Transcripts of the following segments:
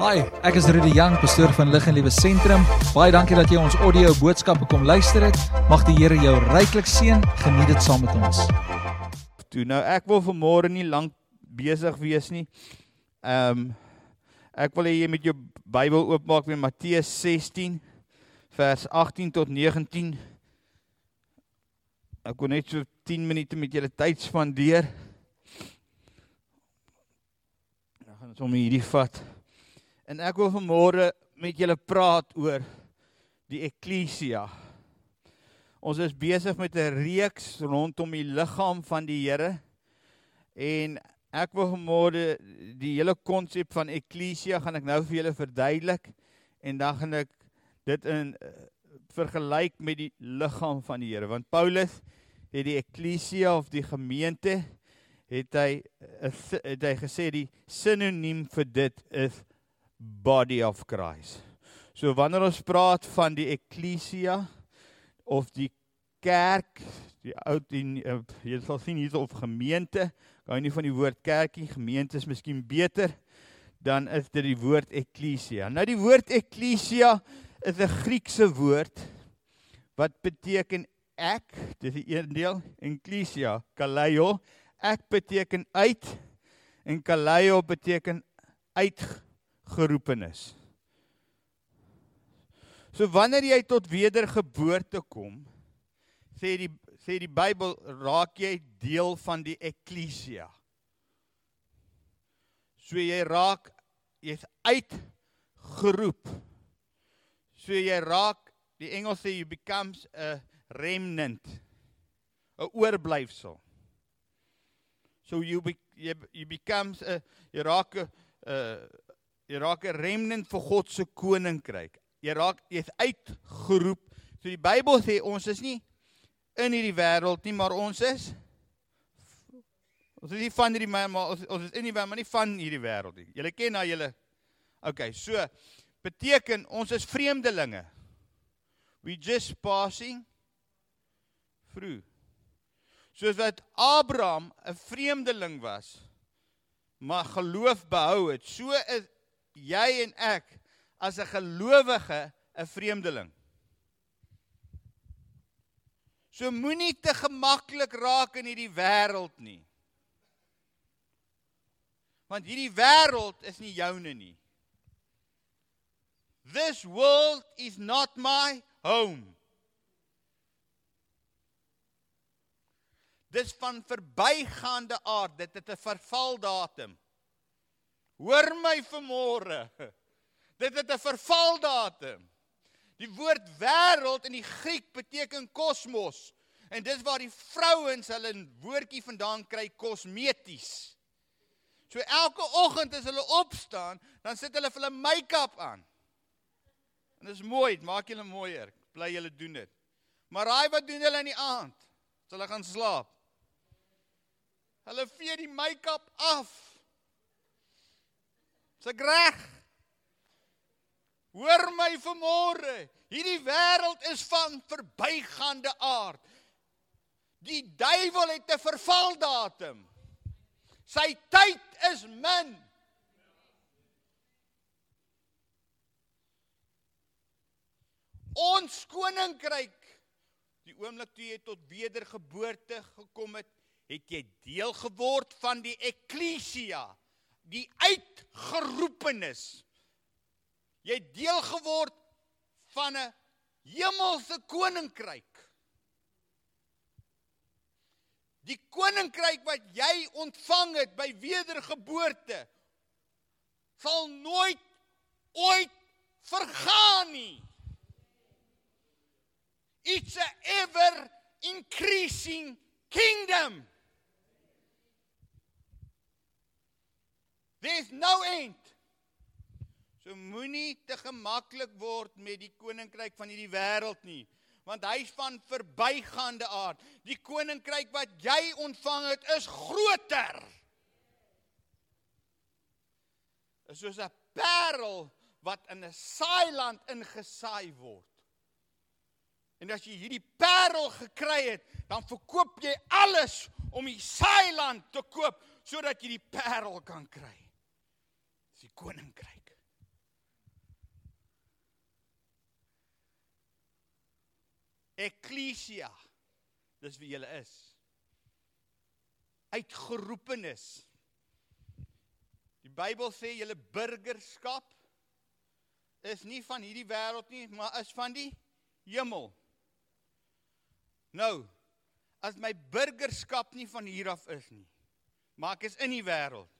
Hi, ek is Rudy Jang, pastoor van Lig en Liewe Sentrum. Baie dankie dat jy ons audio boodskappe kom luister het. Mag die Here jou ryklik seën. Geniet dit saam met ons. Toe nou ek wil vanmôre nie lank besig wees nie. Ehm um, ek wil hê jy met jou Bybel oopmaak met Matteus 16 vers 18 tot 19. Ek wil net so 10 minute met julle tyd spandeer. Nou gaan ons om hierdie vat. En ek wil vanmôre met julle praat oor die eklesia. Ons is besig met 'n reeks rondom die liggaam van die Here. En ek wil vanmôre die hele konsep van eklesia gaan ek nou vir julle verduidelik en dan gaan ek dit in uh, vergelyk met die liggaam van die Here want Paulus het die eklesia of die gemeente het hy uh, het hy gesê die sinoniem vir dit is body of Christ. So wanneer ons praat van die eklesia of die kerk, die ou die uh, jy sal sien hier of gemeente, gou nie van die woord kerkie, gemeente is miskien beter dan is dit die woord eklesia. Nou die woord eklesia is 'n Griekse woord wat beteken ek, dis die een deel, eklesia, kaleio, ek beteken uit en kaleio beteken uit geroepenis. So wanneer jy tot wedergeboorte kom, sê die sê die Bybel raak jy deel van die eklesia. So jy raak jy's uitgeroep. So jy raak die Engels sê you becomes a remnant. 'n oorblyfsel. So you be, you, you becomes a jy raak 'n Jy raak 'n remnant vir God se koninkryk. Jy raak jy's uitgeroep. So die Bybel sê ons is nie in hierdie wêreld nie, maar ons is ons is nie van hierdie maar ons, ons is in die wêreld, maar nie van hierdie wêreld nie. Julle ken nou julle OK, so beteken ons is vreemdelinge. We just passing through. Soos wat Abraham 'n vreemdeling was, maar geloof behou het, so is jy en ek as 'n gelowige 'n vreemdeling. So moenie te gemaklik raak in hierdie wêreld nie. Want hierdie wêreld is nie joune nie. This world is not my home. Dis van verbygaande aard, dit het 'n vervaldatum. Hoor my vanmôre. Dit het 'n vervaldatum. Die woord wêreld in die Griek beteken kosmos en dis waar die vrouens hulle woordjie vandaan kry kosmeties. So elke oggend as hulle opstaan, dan sit hulle vir hulle make-up aan. En dis mooi, dit maak julle mooier. Bly julle doen dit. Maar raai wat doen hulle in die aand? As hulle gaan slaap. Hulle vee die make-up af. Dis reg. Hoor my vanmôre. Hierdie wêreld is van verbygaande aard. Die duiwel het 'n vervaldatum. Sy tyd is min. Ons koninkryk die oomblik toe jy tot wedergeboorte gekom het, het jy deel geword van die eklesia die uitgeroepenis. Jy het deel geword van 'n hemelse koninkryk. Die koninkryk wat jy ontvang het by wedergeboorte sal nooit ooit vergaan nie. It's a ever increasing kingdom. There's no end. So moenie te gemaklik word met die koninkryk van hierdie wêreld nie, want hy's van verbygaande aard. Die koninkryk wat jy ontvang het, is groter. Is soos 'n parel wat in 'n saailand ingesaai word. En as jy hierdie parel gekry het, dan verkoop jy alles om die saailand te koop sodat jy die parel kan kry Dis die koninkryk. Ekklesia. Dis wie jy is. Uitgeroepenis. Die Bybel sê julle burgerskap is nie van hierdie wêreld nie, maar is van die hemel. Nou, as my burgerskap nie van hier af is nie, maar ek is in die wêreld,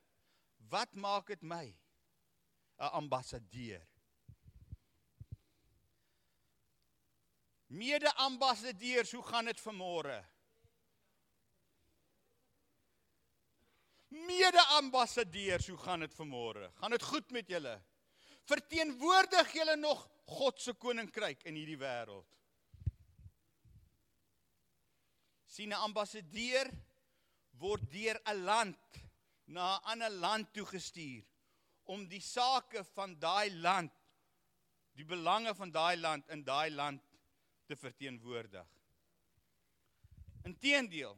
wat maak dit my? 'n ambassadeur? Mede-ambassadeurs, hoe gaan dit vanmôre? Mede-ambassadeurs, hoe gaan dit vanmôre? Gaan dit goed met julle? Verteenwoordig julle nog God se koninkryk in hierdie wêreld? sien 'n ambassadeur word deur 'n land na 'n ander land toe gestuur om die sake van daai land die belange van daai land in daai land te verteenwoordig. Inteendeel,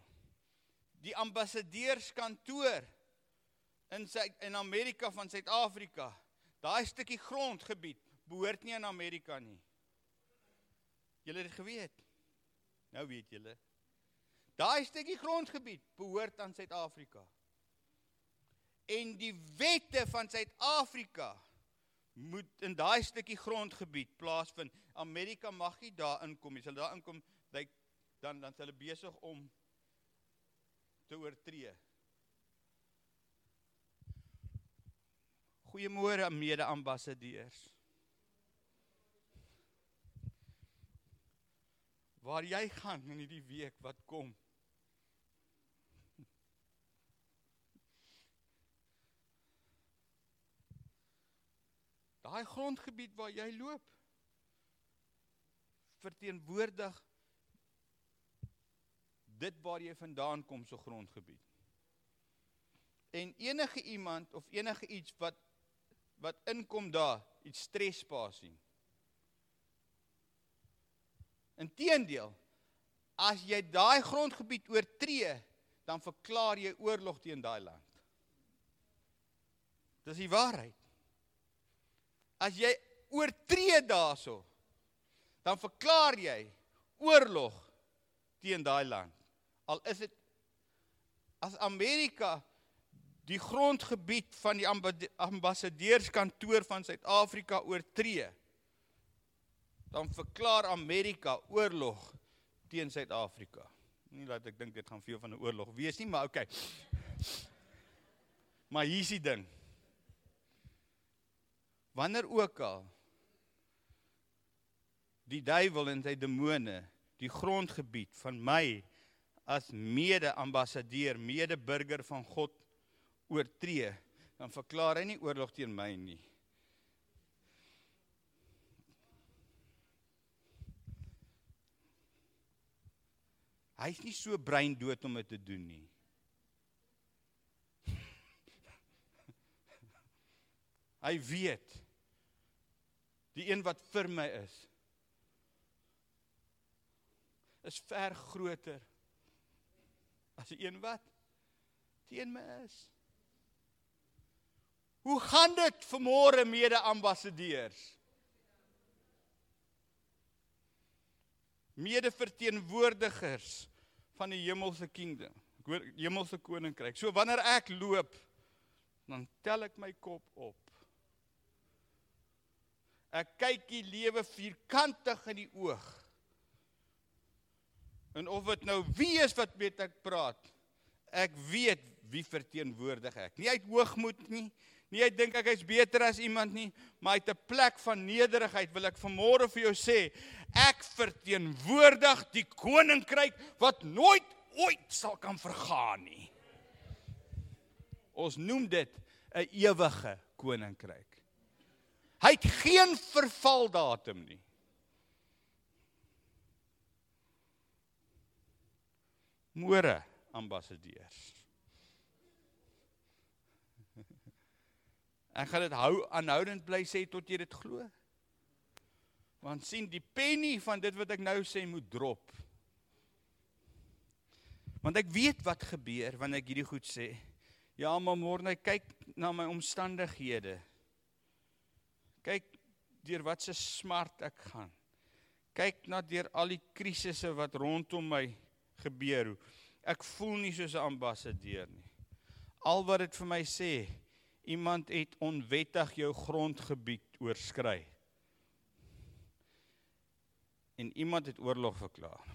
die ambassadeurskantoor in sy in Amerika van Suid-Afrika, daai stukkie grondgebied behoort nie aan Amerika nie. Julle het dit geweet. Nou weet julle. Daai stukkie grondgebied behoort aan Suid-Afrika. En die wette van Suid-Afrika moet in daai stukkie grondgebied plaasvind. Amerika mag nie daar inkom nie. Hulle daar inkom, dan dan hulle besig om te oortree. Goeiemôre mede-ambassadeurs. Waar jy gaan in hierdie week wat kom. Daai grondgebied waar jy loop verteenwoordig dit waar jy vandaan kom so grondgebied. En enige iemand of enige iets wat wat inkom daar, iets strespasie. Inteendeel, as jy daai grondgebied oortree, dan verklaar jy oorlog teen daai land. Dis die waarheid. As jy oortree daarso, dan verklaar jy oorlog teen daai land. Al is dit as Amerika die grondgebied van die ambassadeurskantoor van Suid-Afrika oortree, dan verklaar Amerika oorlog teen Suid-Afrika. Nie dat ek dink dit gaan veel van 'n oorlog wees nie, maar okay. Maar hier's die ding wanneer ook al die duiwel en sy demone die grondgebied van my as mede-ambassadeur, mede-burger van God oortree, dan verklaar hy nie oorlog teen my nie. Hy's nie so breindood om dit te doen nie. Hy weet die een wat vir my is is ver groter as die een wat teen my is. Hoe gaan dit vanmôre mede-ambassadeurs? Mede-verteenwoordigers van die hemelse kingdom, hemelse koninkryk. So wanneer ek loop, dan tel ek my kop op. Ek kyk die lewe vierkantig in die oog. En of dit nou wie is wat weet ek praat. Ek weet wie verteenwoordig ek. Nie uit hoogmoed nie, nie uit dink ek is beter as iemand nie, maar uit 'n plek van nederigheid wil ek vanmôre vir jou sê, ek verteenwoordig die koninkryk wat nooit ooit sal kan vergaan nie. Ons noem dit 'n ewige koninkryk. Hy het geen vervaldatum nie. Môre ambassadeurs. Ek gaan dit hou aanhoudend bly sê tot jy dit glo. Want sien die penny van dit wat ek nou sê moet drop. Want ek weet wat gebeur wanneer ek hierdie goed sê. Ja, maar môre kyk na my omstandighede. Kyk deur wat se smart ek gaan. kyk na deur al die krisisse wat rondom my gebeur. Ek voel nie soos 'n ambassadeur nie. Al wat dit vir my sê, iemand het onwettig jou grondgebied oorskry. En iemand het oorlog verklaar.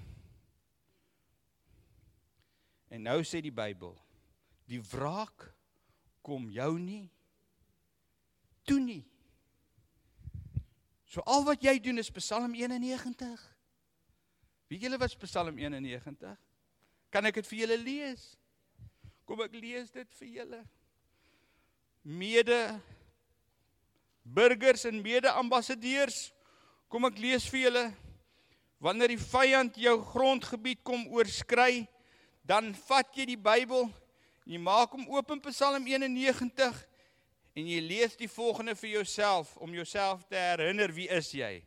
En nou sê die Bybel, die wraak kom jou nie toe nie. So al wat jy doen is Psalm 91. Weet julle wat Psalm 91? Kan ek dit vir julle lees? Kom ek lees dit vir julle. Mede burgers en mede ambassadeurs, kom ek lees vir julle. Wanneer die vyand jou grondgebied kom oorskry, dan vat jy die Bybel, jy maak hom oop in Psalm 91 en jy lees die volgende vir jouself om jouself te herinner wie is jy?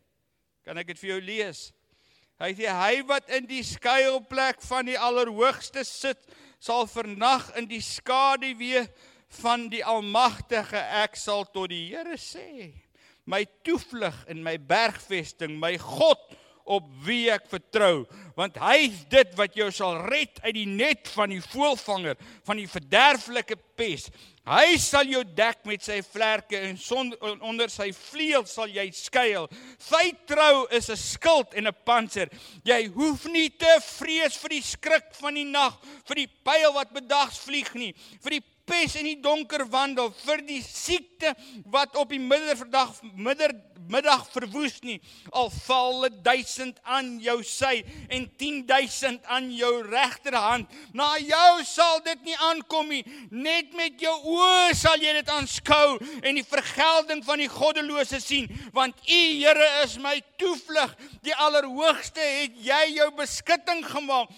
Kan ek dit vir jou lees? Hy sê hy wat in die skuilplek van die Allerhoogste sit, sal vernag in die skaduwee van die Almagtige. Ek sal tot die Here sê, my toevlug en my bergvesting, my God op wie ek vertrou want hy is dit wat jou sal red uit die net van die voëlvanger van die verderflike pes. Hy sal jou dek met sy vlerke en son, onder sy vleuel sal jy skuil. Sy trou is 'n skild en 'n panser. Jy hoef nie te vrees vir die skrik van die nag vir die pyl wat bedags vlieg nie vir die pes in die donker wandel vir die siekte wat op die midderdag midder middag verwoes nie. Al val 1000 aan jou sy en 10000 aan jou regterhand na jou sal dit nie aankom nie. Net met jou oë sal jy dit aanskou en die vergelding van die goddelose sien want u Here is my toevlug. Die allerhoogste het jy jou beskutting gemaak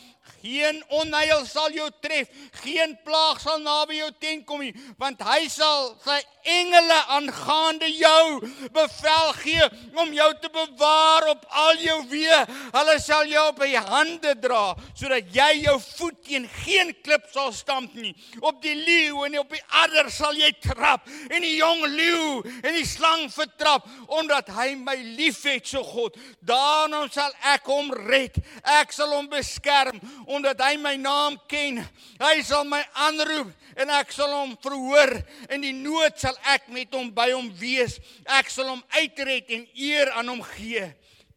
Geen onheil sal jou tref, geen plaag sal naby jou tent kom nie, want hy sal sy engele aangaande jou bevel gee om jou te bewaar op al jou weë. Hulle sal jou op die hande dra sodat jy jou voet teen geen klip sal stamp nie. Op die leeu en op die adder sal jy trap en die jong leeu en die slang vertrap omdat hy my liefhet so God. Daarom sal ek hom red. Ek sal hom beskerm omdat hy my naam ken. Hy sal my aanroep en ek sal hom verhoor. In die nood sal ek met hom by hom wees. Ek sal hom uitred en eer aan hom gee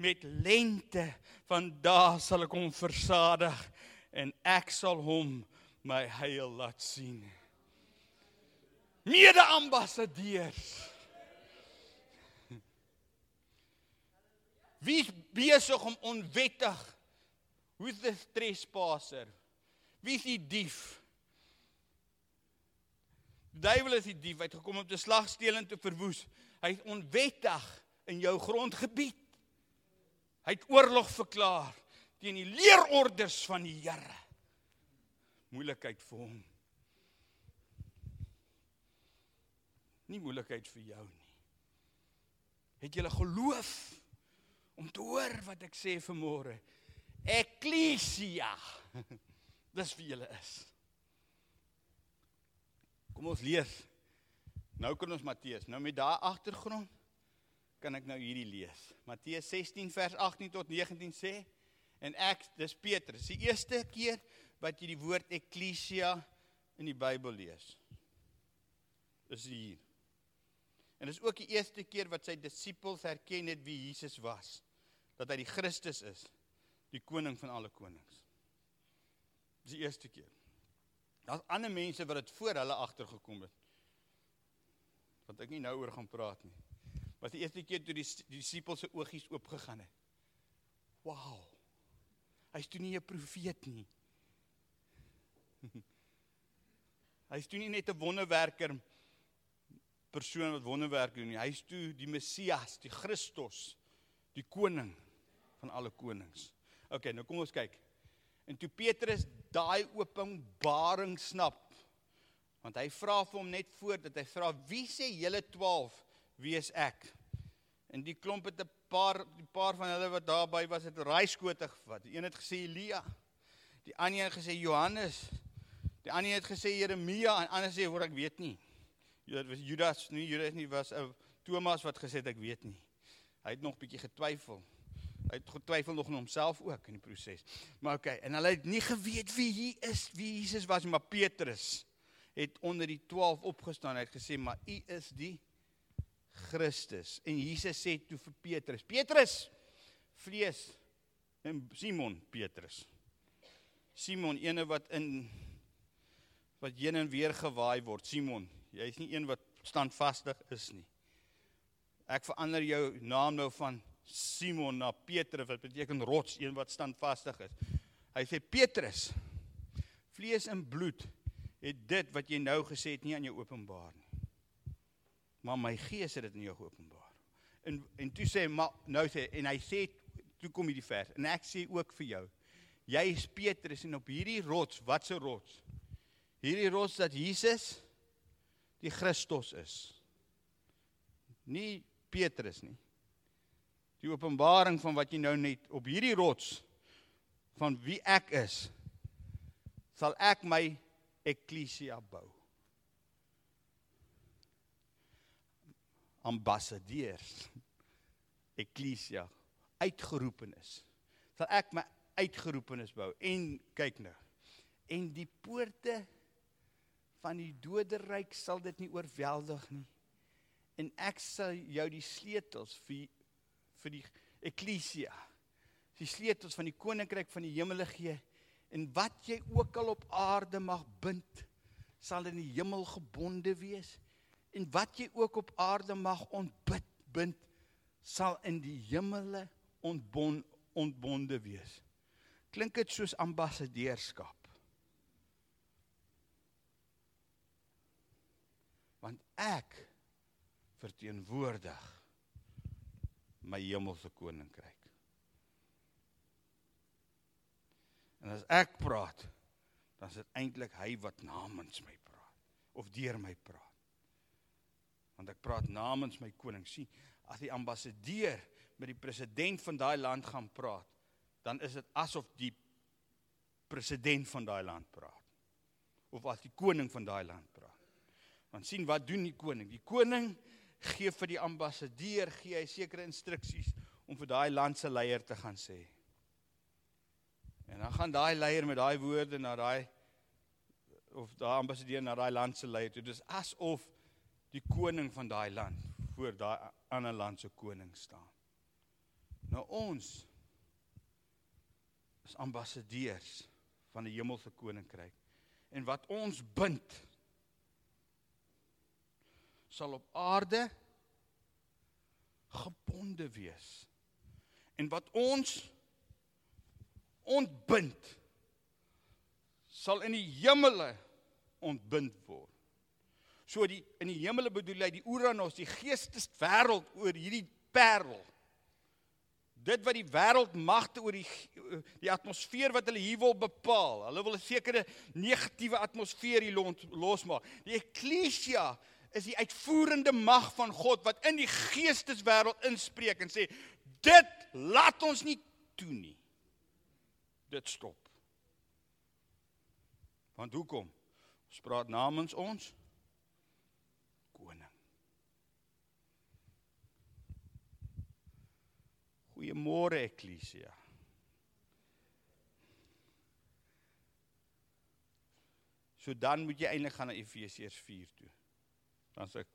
met lente. Van daar sal ek hom versadig en ek sal hom my heil laat sien. Mede-ambassadeurs. Wie besig om onwettig Who's the trespasser? Wie is die dief? Die duiwel is die dief wat gekom om te slag, steel en te verwoes. Hy is onwettig in jou grondgebied. Hy het oorlog verklaar teen die leerorders van die Here. Moeilikheid vir hom. Nie moeilikheid vir jou nie. Het jy geloof om te hoor wat ek sê vanmôre? Ekklesia. Dis wie julle is. Kom ons lees. Nou kan ons Matteus. Nou met daai agtergrond kan ek nou hierdie lees. Matteus 16 vers 18 tot 19 sê en ek dis Petrus. Die eerste keer wat jy die woord ekklesia in die Bybel lees. Is hier. En dis ook die eerste keer wat sy disippels herken het wie Jesus was. Dat hy die Christus is die koning van alle konings. Dis die eerste keer. Daar's ander mense wat dit voor hulle agtergekom het. Wat ek nie nou oor gaan praat nie. Was die eerste keer toe die, die disippels se oogies oopgegaan het. Wow. Hy's toe nie 'n profeet nie. Hy's toe nie net 'n wonderwerker persoon wat wonderwerke doen nie. Hy's toe die Messias, die Christus, die koning van alle konings. OK, nou kom ons kyk. En toe Petrus daai openbaring snap, want hy vra vir hom net voor dat hy vra wie sê julle 12 wie is ek? En die klomp het 'n paar die paar van hulle wat daarby was het raaiskote gevat. Een het gesê Elia. Die ander het gesê Johannes. Die ander het gesê Jeremia en ander sê hoor ek weet nie. Dit was Judas nie, Judas nie was 'n Thomas wat gesê het ek weet nie. Hy het nog bietjie getwyfel. Hy het getwyfel nog aan homself ook in die proses. Maar okay, en hulle het nie geweet wie hier is, wie Jesus was, maar Petrus het onder die 12 opgestaan. Hy het gesê, "Maar u is die Christus." En Jesus sê toe vir Petrus, "Petrus, vlees en Simon Petrus. Simon, ene wat in wat heen en weer gewaai word. Simon, jy is nie een wat standvastig is nie. Ek verander jou naam nou van Simon na Petrus wat beteken rots, een wat standvastig is. Hy sê Petrus, vlees en bloed het dit wat jy nou gesê het nie aan jou openbaar nie. Maar my gees het dit in jou geopenbaar. En en toe sê maar nou sê en hy sê toe kom hierdie vers en ek sê ook vir jou jy is Petrus en op hierdie rots wat se rots hierdie rots dat Jesus die Christus is nie Petrus nie die openbaring van wat jy nou net op hierdie rots van wie ek is sal ek my eklesia bou. Ambassadeurs eklesia uitgeroepenes sal ek my uitgeroepenes bou. En kyk nou en die poorte van die doderyk sal dit nie oorweldig nie. En ek sal jou die sleutels vir vir die eklesia die sleutels van die koninkryk van die hemele gee en wat jy ook al op aarde mag bind sal in die hemel gebonde wees en wat jy ook op aarde mag ontbid bind sal in die hemele ontbon, ontbonde wees. Klink dit soos ambassadeurskap? Want ek verteenwoordig my hemelse koninkryk. En as ek praat, dan is dit eintlik hy wat namens my praat of deur my praat. Want ek praat namens my koning. sien, as die ambassadeur met die president van daai land gaan praat, dan is dit asof die president van daai land praat. Of as die koning van daai land praat. Want sien wat doen die koning? Die koning gee vir die ambassadeur gee hy sekere instruksies om vir daai land se leier te gaan sê. En dan gaan daai leier met daai woorde na daai of daai ambassadeur na daai land se leier toe. Dis asof die koning van daai land voor daai ander land se koning staan. Nou ons is ambassadeurs van die hemelse koninkryk. En wat ons bind sal op aarde gebonde wees. En wat ons ontbind sal in die hemele ontbind word. So die in die hemele bedoel hy die Uranos, die geesteswêreld oor hierdie parel dit wat die wêreld magte oor die die atmosfeer wat hulle hier wil bepaal. Hulle wil 'n sekere negatiewe atmosfeer hier losmaak. Die eklesia is die uitvoerende mag van God wat in die geesteswêreld inspreek en sê dit laat ons nie toe nie. Dit stop. Want hoekom? Ons praat namens ons Goeiemôre Eklesia. So dan moet jy eintlik gaan na Efesiërs 4 toe. Dan sê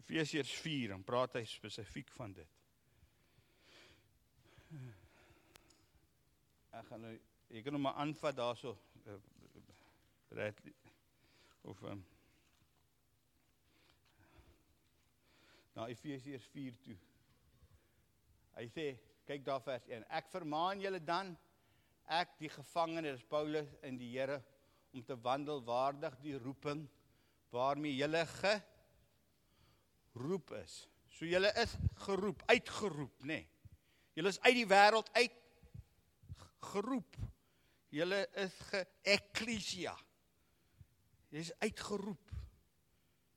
Efesiërs 4 en praat hy spesifiek van dit. Ek gaan nou ek gaan nou maar aanvat daarso red of um, na Efesiërs 4 toe. Hy sê, kyk daar vers 1. Ek vermaan julle dan ek die gevangene is Paulus in die Here om te wandel waardig die roeping waarmee julle geroep is. So julle is geroep, uitgeroep, nê. Nee. Julle is uit die wêreld uit geroep. Julle is geeklesia. Jy's uitgeroep.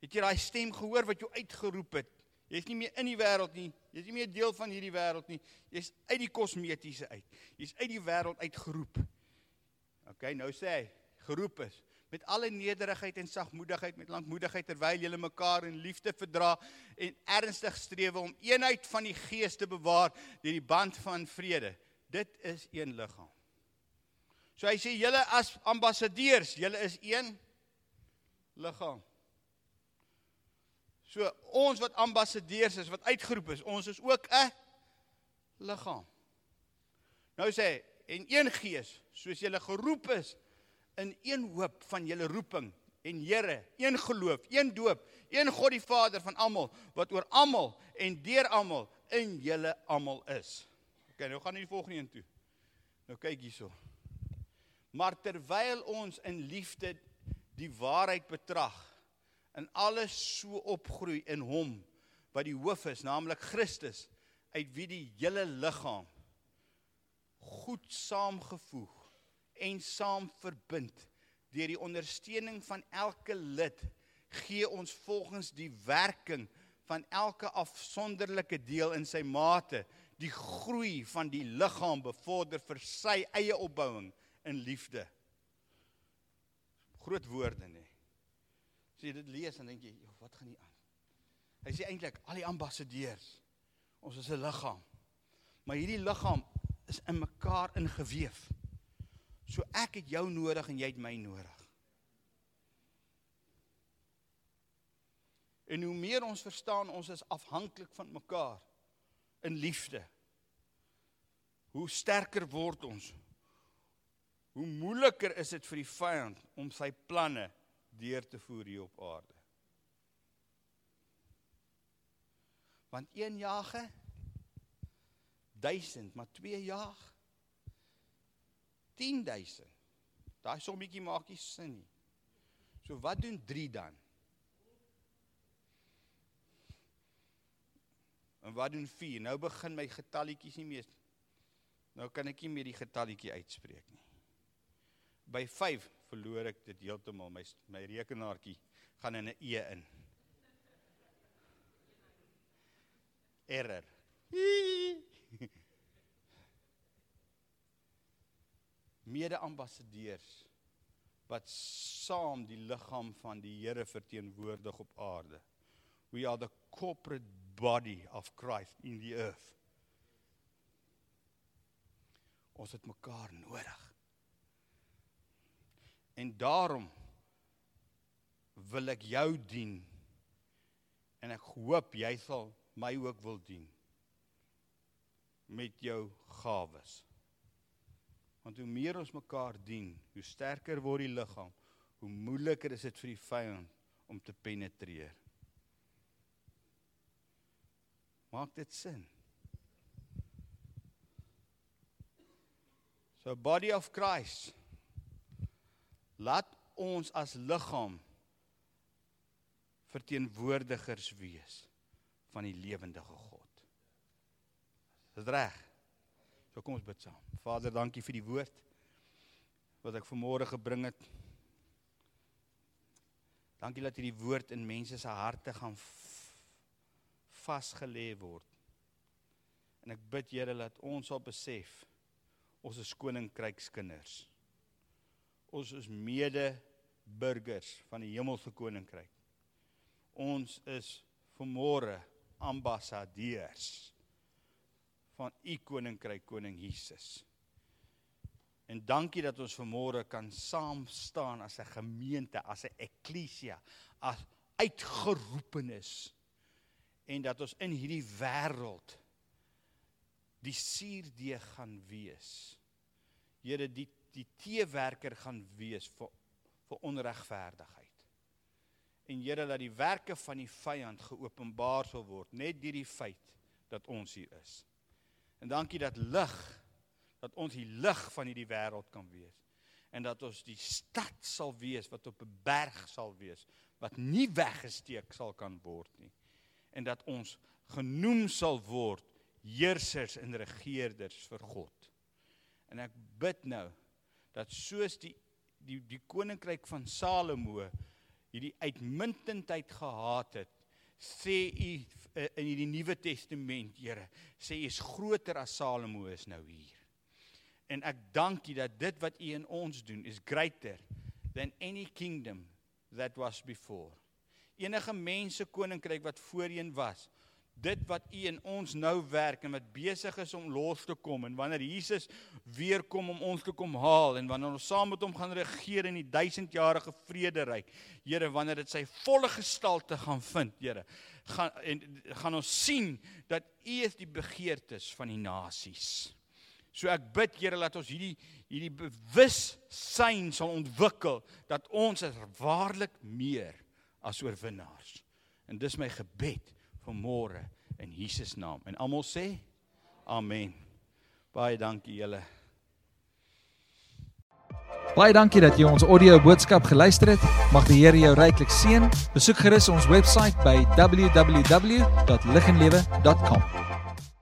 Het jy daai stem gehoor wat jou uitgeroep het? Jy's nie meer in die wêreld nie. Jy's nie meer deel van hierdie wêreld nie. Jy's uit die kosmetiese uit. Jy's uit die wêreld uitgeroep. OK, nou sê hy, geroep is met alle nederigheid en sagmoedigheid met lankmoedigheid terwyl julle mekaar in liefde verdra en ernstig streef om eenheid van die gees te bewaar deur die band van vrede. Dit is een liggaam. So hy sê julle as ambassadeurs, julle is een liggaam. So ons wat ambassadeurs is, wat uitgeroep is, ons is ook 'n liggaam. Nou sê en een gees, soos julle geroep is in een hoop van julle roeping en Here, een geloof, een doop, een God die Vader van almal wat oor almal en deur almal in julle almal is. OK, nou gaan ons die volgende een toe. Nou kyk hierso. Maar terwyl ons in liefde die waarheid betrag en alles so opgroei in hom wat die hoof is, naamlik Christus, uit wie die hele liggaam goed saamgevoeg en saam verbind deur die ondersteuning van elke lid gee ons volgens die werking van elke afsonderlike deel in sy mate die groei van die liggaam bevorder vir sy eie opbouing in liefde. Groot woorde nê. As jy dit lees dan dink jy, wat gaan hier aan? Hy sê eintlik al die ambassadeurs, ons is 'n liggaam. Maar hierdie liggaam is in mekaar ingeweef. So ek het jou nodig en jy het my nodig. En hoe meer ons verstaan ons is afhanklik van mekaar in liefde. Hoe sterker word ons. Hoe moeiliker is dit vir die vyand om sy planne deur te voer hier op aarde. Want een jage 1000, maar twee jaag 10000. Daai sommetjie maak nie sin nie. So wat doen 3 dan? En wat doen 4? Nou begin my getalletjies nie meer. Nou kan ek nie meer die getalletjie uitspreek nie. By 5 verloor ek dit heeltemal. My my rekenaartjie gaan in 'n E in. Error. mede-ambassadeurs wat saam die liggaam van die Here verteenwoordig op aarde. We are the corporate body of Christ in the earth. Ons het mekaar nodig. En daarom wil ek jou dien. En ek hoop jy sal my ook wil dien met jou gawes. Want hoe meer ons mekaar dien, hoe sterker word die liggaam, hoe moeiliker is dit vir die vyand om te penetreer. Maak dit sin? So body of Christ. Laat ons as liggaam verteenwoordigers wees van die lewende God. Dis reg. So kom ons bid saam. Vader, dankie vir die woord wat ek vanmôre gebring het. Dankie dat hierdie woord in mense se harte gaan vasgelê word. En ek bid Here dat ons sal besef ons is koninkrykskinders. Ons is mede burgers van die hemelse koninkryk. Ons is vanmôre ambassadeurs van u koninkryk koning Jesus. En dankie dat ons vanmôre kan saam staan as 'n gemeente, as 'n eklesia, as uitgeroepenes en dat ons in hierdie wêreld die suurdeeg gaan wees. Here die die teewerker gaan wees vir vir onregverdigheid. En Here dat die werke van die vyand geopenbaar sal word net deur die feit dat ons hier is. En dankie dat lig dat ons die lig van hierdie wêreld kan wees en dat ons die stad sal wees wat op 'n berg sal wees wat nie weggesteek sal kan word nie en dat ons genoem sal word heersers en regerders vir God. En ek bid nou dat soos die die die koninkryk van Salomo hierdie uitmuntendheid gehad het, sê u Eh, in die Nuwe Testament, Here, sê U is groter as Salomo is nou hier. En ek dank U dat dit wat U in ons doen is greater than any kingdom that was before. Enige mense koninkryk wat voorheen was, dit wat u in ons nou werk en wat besig is om los te kom en wanneer Jesus weer kom om ons te kom haal en wanneer ons saam met hom gaan regeer in die duisendjarige vrederyk. Here, wanneer dit sy volle gestalte gaan vind, Here, gaan en gaan ons sien dat u is die begeertes van die nasies. So ek bid Here dat ons hierdie hierdie bewussyn sal ontwikkel dat ons is waarlik meer as oorwinnaars. En dis my gebed vanmôre in Jesus naam. En almal sê amen. Baie dankie julle. Baie dankie dat jy ons audio boodskap geluister het. Mag die Here jou ryklik seën. Besoek gerus ons webwerf by www.liginlewe.com.